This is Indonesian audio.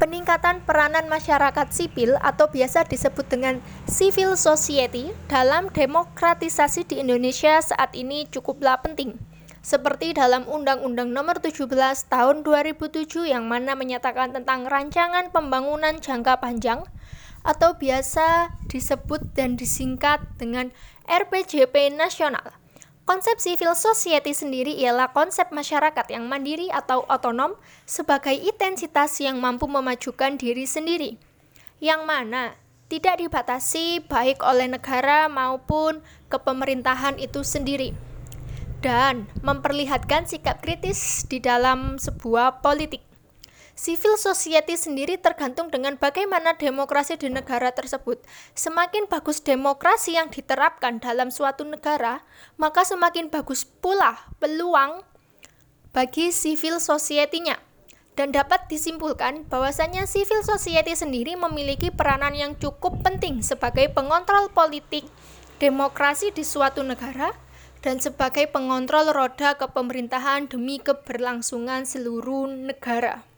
peningkatan peranan masyarakat sipil atau biasa disebut dengan civil society dalam demokratisasi di Indonesia saat ini cukuplah penting. Seperti dalam Undang-Undang Nomor 17 Tahun 2007 yang mana menyatakan tentang rancangan pembangunan jangka panjang atau biasa disebut dan disingkat dengan RPJP nasional. Konsep civil society sendiri ialah konsep masyarakat yang mandiri atau otonom sebagai intensitas yang mampu memajukan diri sendiri, yang mana tidak dibatasi baik oleh negara maupun kepemerintahan itu sendiri, dan memperlihatkan sikap kritis di dalam sebuah politik. Civil society sendiri tergantung dengan bagaimana demokrasi di negara tersebut. Semakin bagus demokrasi yang diterapkan dalam suatu negara, maka semakin bagus pula peluang bagi civil society-nya. Dan dapat disimpulkan bahwasanya civil society sendiri memiliki peranan yang cukup penting sebagai pengontrol politik demokrasi di suatu negara dan sebagai pengontrol roda kepemerintahan demi keberlangsungan seluruh negara.